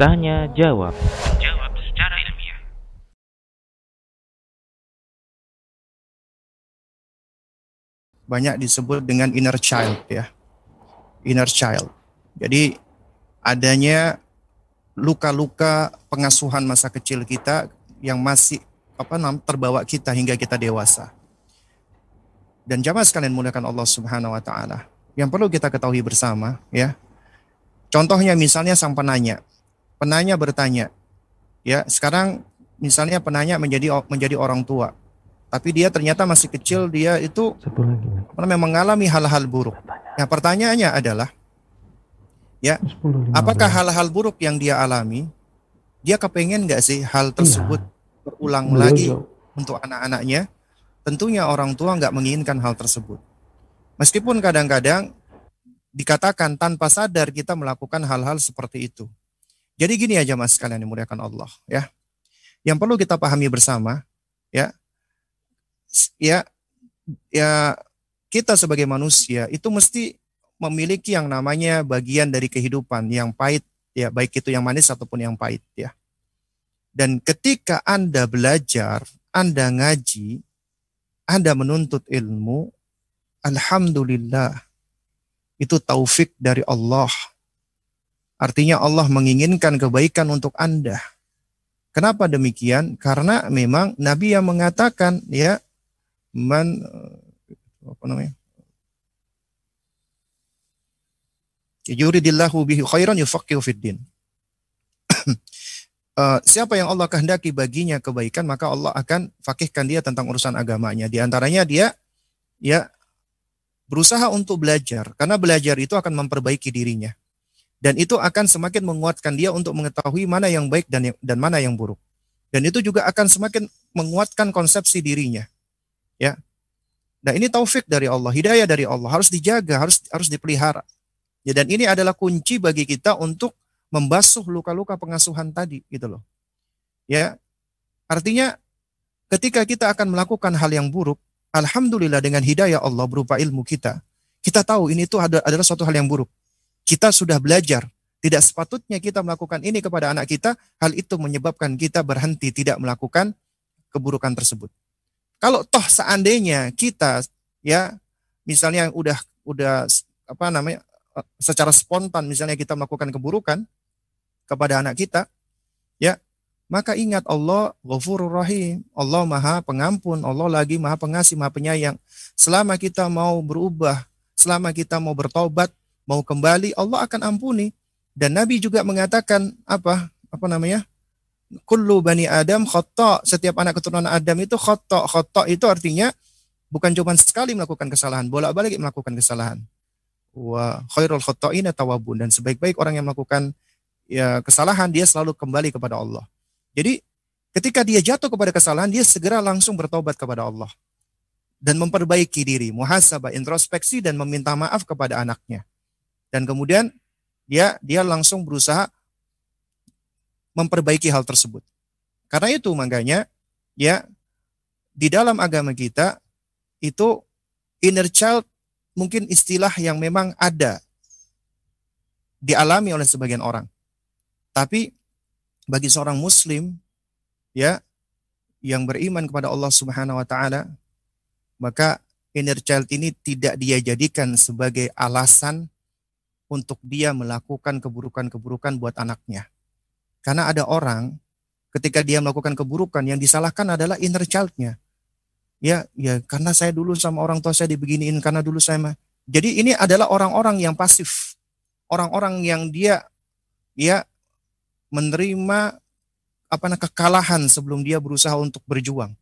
Tanya jawab. Jawab secara ilmiah. banyak disebut dengan inner child ya. Inner child. Jadi adanya luka-luka pengasuhan masa kecil kita yang masih apa nam terbawa kita hingga kita dewasa. Dan jamaah sekalian muliakan Allah Subhanahu wa taala. Yang perlu kita ketahui bersama ya. Contohnya misalnya sang penanya. Penanya bertanya, ya, sekarang misalnya penanya menjadi menjadi orang tua. Tapi dia ternyata masih kecil, dia itu namanya, mengalami hal-hal buruk. Nah, pertanyaannya adalah, ya, 10, 15. apakah hal-hal buruk yang dia alami, dia kepengen nggak sih hal tersebut berulang lagi untuk anak-anaknya? Tentunya orang tua nggak menginginkan hal tersebut. Meskipun kadang-kadang dikatakan tanpa sadar kita melakukan hal-hal seperti itu. Jadi gini aja mas sekalian dimuliakan Allah ya. Yang perlu kita pahami bersama ya, ya, ya kita sebagai manusia itu mesti memiliki yang namanya bagian dari kehidupan yang pahit ya baik itu yang manis ataupun yang pahit ya. Dan ketika Anda belajar, Anda ngaji, Anda menuntut ilmu, alhamdulillah itu taufik dari Allah. Artinya Allah menginginkan kebaikan untuk Anda. Kenapa demikian? Karena memang Nabi yang mengatakan ya man apa namanya? Yuridillahu bihi khairan yufaqihu fid din. Eh, siapa yang Allah kehendaki baginya kebaikan maka Allah akan fakihkan dia tentang urusan agamanya. Di antaranya dia ya berusaha untuk belajar karena belajar itu akan memperbaiki dirinya. Dan itu akan semakin menguatkan dia untuk mengetahui mana yang baik dan dan mana yang buruk. Dan itu juga akan semakin menguatkan konsepsi dirinya. Ya. Nah, ini taufik dari Allah, hidayah dari Allah, harus dijaga, harus harus dipelihara. Ya, dan ini adalah kunci bagi kita untuk membasuh luka-luka pengasuhan tadi gitu loh. Ya. Artinya ketika kita akan melakukan hal yang buruk, alhamdulillah dengan hidayah Allah berupa ilmu kita, kita tahu ini itu ada- adalah suatu hal yang buruk. Kita sudah belajar, tidak sepatutnya kita melakukan ini kepada anak kita, hal itu menyebabkan kita berhenti tidak melakukan keburukan tersebut. Kalau toh seandainya kita ya misalnya udah udah apa namanya eh, secara spontan misalnya kita melakukan keburukan kepada anak kita, ya, maka ingat Allah Ghafurur Rahim. Allah Maha Pengampun, Allah lagi Maha Pengasih, Maha Penyayang. Selama kita mau berubah, selama kita mau bertobat, mau kembali, Allah akan ampuni. Dan Nabi juga mengatakan apa? Apa namanya? Kullu bani Adam khata. Setiap anak keturunan Adam itu khata. Khata itu artinya bukan cuma sekali melakukan kesalahan, bolak-balik melakukan kesalahan. Wa khairul khata'ina tawabun dan sebaik-baik orang yang melakukan ya kesalahan dia selalu kembali kepada Allah. Jadi ketika dia jatuh kepada kesalahan dia segera langsung bertobat kepada Allah dan memperbaiki diri, muhasabah, introspeksi dan meminta maaf kepada anaknya. Dan kemudian dia dia langsung berusaha memperbaiki hal tersebut. Karena itu makanya ya di dalam agama kita itu inner child mungkin istilah yang memang ada dialami oleh sebagian orang. Tapi bagi seorang muslim ya yang beriman kepada Allah Subhanahu wa taala maka inner child ini tidak dia jadikan sebagai alasan untuk dia melakukan keburukan-keburukan buat anaknya. Karena ada orang ketika dia melakukan keburukan yang disalahkan adalah inner child-nya. Ya, ya karena saya dulu sama orang tua saya dibeginiin karena dulu saya mah. Jadi ini adalah orang-orang yang pasif. Orang-orang yang dia ya menerima apa kekalahan sebelum dia berusaha untuk berjuang.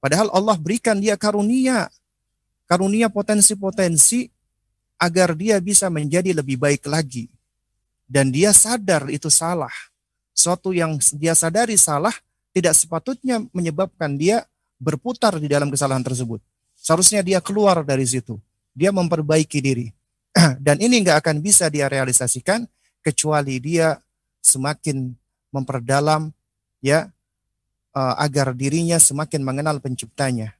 Padahal Allah berikan dia karunia, karunia potensi-potensi agar dia bisa menjadi lebih baik lagi. Dan dia sadar itu salah. Suatu yang dia sadari salah tidak sepatutnya menyebabkan dia berputar di dalam kesalahan tersebut. Seharusnya dia keluar dari situ. Dia memperbaiki diri. Dan ini nggak akan bisa dia realisasikan kecuali dia semakin memperdalam ya uh, agar dirinya semakin mengenal penciptanya.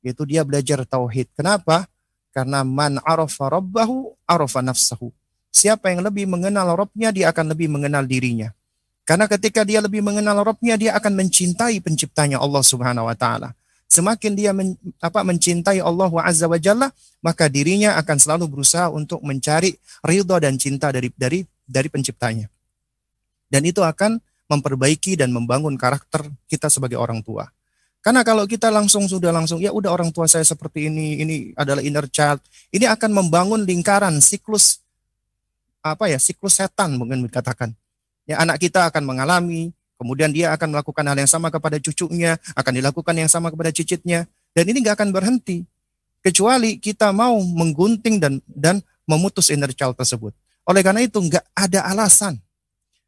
Yaitu dia belajar tauhid. Kenapa? Karena man arafa rabbahu arafa nafsahu. Siapa yang lebih mengenal Robnya, dia akan lebih mengenal dirinya. Karena ketika dia lebih mengenal Robnya, dia akan mencintai penciptanya Allah Subhanahu wa taala. Semakin dia men, apa, mencintai Allah azza wa jalla, maka dirinya akan selalu berusaha untuk mencari ridho dan cinta dari dari dari penciptanya. Dan itu akan memperbaiki dan membangun karakter kita sebagai orang tua. Karena kalau kita langsung sudah langsung ya udah orang tua saya seperti ini, ini adalah inner child, ini akan membangun lingkaran siklus apa ya, siklus setan mungkin dikatakan. Ya anak kita akan mengalami Kemudian dia akan melakukan hal yang sama kepada cucunya, akan dilakukan yang sama kepada cicitnya. Dan ini nggak akan berhenti. Kecuali kita mau menggunting dan dan memutus inner child tersebut. Oleh karena itu nggak ada alasan.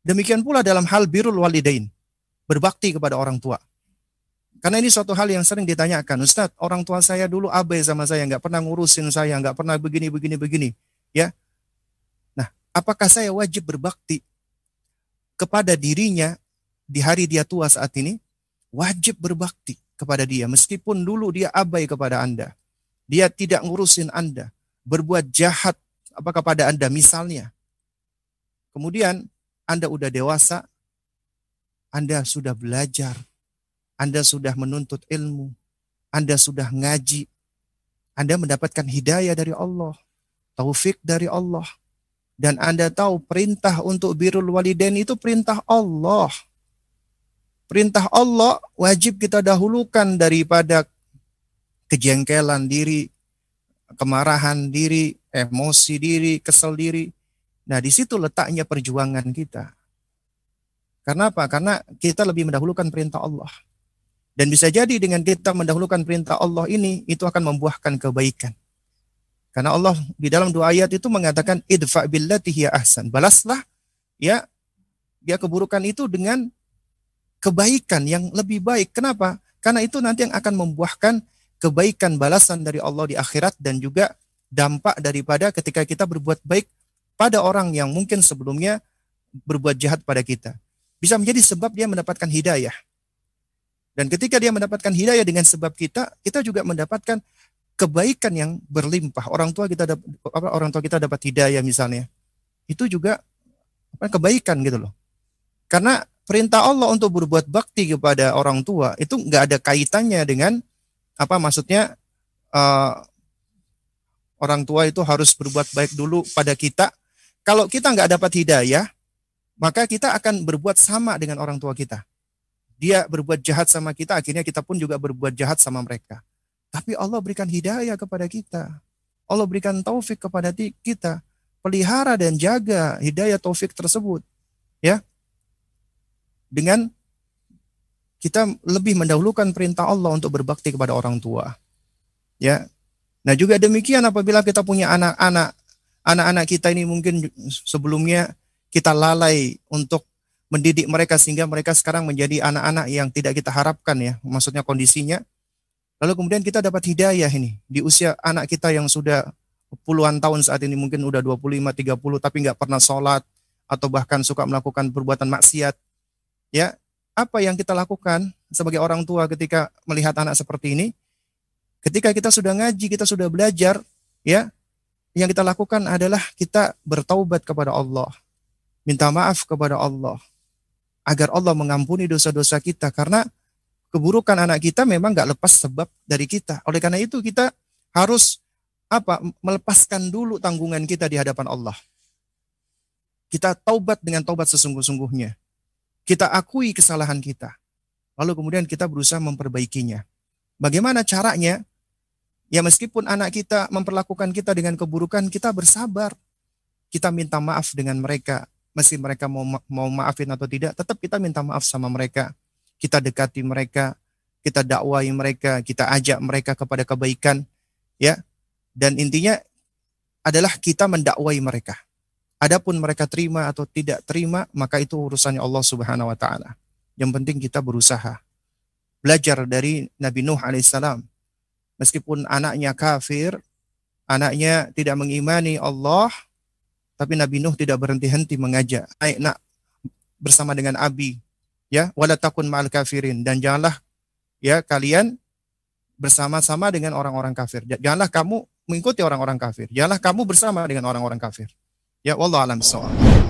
Demikian pula dalam hal birul walidain. Berbakti kepada orang tua. Karena ini suatu hal yang sering ditanyakan. Ustadz, orang tua saya dulu abai sama saya, nggak pernah ngurusin saya, nggak pernah begini, begini, begini. Ya, Nah, apakah saya wajib berbakti kepada dirinya di hari dia tua saat ini, wajib berbakti kepada dia. Meskipun dulu dia abai kepada Anda. Dia tidak ngurusin Anda. Berbuat jahat apa kepada Anda misalnya. Kemudian Anda udah dewasa, Anda sudah belajar, Anda sudah menuntut ilmu, Anda sudah ngaji, Anda mendapatkan hidayah dari Allah, taufik dari Allah, dan Anda tahu perintah untuk birul walidain itu perintah Allah. Perintah Allah wajib kita dahulukan daripada kejengkelan diri, kemarahan diri, emosi diri, kesel diri. Nah, di situ letaknya perjuangan kita. Karena apa? Karena kita lebih mendahulukan perintah Allah. Dan bisa jadi dengan kita mendahulukan perintah Allah ini, itu akan membuahkan kebaikan. Karena Allah di dalam dua ayat itu mengatakan idfa billati hiya ahsan. Balaslah ya ya keburukan itu dengan kebaikan yang lebih baik. Kenapa? Karena itu nanti yang akan membuahkan kebaikan balasan dari Allah di akhirat dan juga dampak daripada ketika kita berbuat baik pada orang yang mungkin sebelumnya berbuat jahat pada kita. Bisa menjadi sebab dia mendapatkan hidayah. Dan ketika dia mendapatkan hidayah dengan sebab kita, kita juga mendapatkan kebaikan yang berlimpah. Orang tua kita dapat orang tua kita dapat hidayah misalnya. Itu juga kebaikan gitu loh. Karena perintah Allah untuk berbuat bakti kepada orang tua itu nggak ada kaitannya dengan apa maksudnya uh, orang tua itu harus berbuat baik dulu pada kita. Kalau kita nggak dapat hidayah, maka kita akan berbuat sama dengan orang tua kita. Dia berbuat jahat sama kita, akhirnya kita pun juga berbuat jahat sama mereka. Tapi Allah berikan hidayah kepada kita. Allah berikan taufik kepada kita. Pelihara dan jaga hidayah taufik tersebut. Ya, dengan kita lebih mendahulukan perintah Allah untuk berbakti kepada orang tua. Ya. Nah, juga demikian apabila kita punya anak-anak, anak-anak kita ini mungkin sebelumnya kita lalai untuk mendidik mereka sehingga mereka sekarang menjadi anak-anak yang tidak kita harapkan ya, maksudnya kondisinya. Lalu kemudian kita dapat hidayah ini di usia anak kita yang sudah puluhan tahun saat ini mungkin udah 25 30 tapi nggak pernah sholat atau bahkan suka melakukan perbuatan maksiat Ya, apa yang kita lakukan sebagai orang tua ketika melihat anak seperti ini? Ketika kita sudah ngaji, kita sudah belajar, ya, yang kita lakukan adalah kita bertaubat kepada Allah, minta maaf kepada Allah, agar Allah mengampuni dosa-dosa kita karena keburukan anak kita memang nggak lepas sebab dari kita. Oleh karena itu kita harus apa melepaskan dulu tanggungan kita di hadapan Allah. Kita taubat dengan taubat sesungguh-sungguhnya. Kita akui kesalahan kita. Lalu kemudian kita berusaha memperbaikinya. Bagaimana caranya? Ya meskipun anak kita memperlakukan kita dengan keburukan, kita bersabar. Kita minta maaf dengan mereka. Meski mereka mau mau maafin atau tidak, tetap kita minta maaf sama mereka. Kita dekati mereka, kita dakwai mereka, kita ajak mereka kepada kebaikan, ya. Dan intinya adalah kita mendakwai mereka. Adapun mereka terima atau tidak terima, maka itu urusannya Allah Subhanahu wa taala. Yang penting kita berusaha. Belajar dari Nabi Nuh alaihissalam. Meskipun anaknya kafir, anaknya tidak mengimani Allah, tapi Nabi Nuh tidak berhenti-henti mengajak. Ayo nak bersama dengan Abi, ya, wala takun ma'al kafirin dan janganlah ya kalian bersama-sama dengan orang-orang kafir. Janganlah kamu mengikuti orang-orang kafir. Janganlah kamu bersama dengan orang-orang kafir. Ya, wallahu alam bisawab.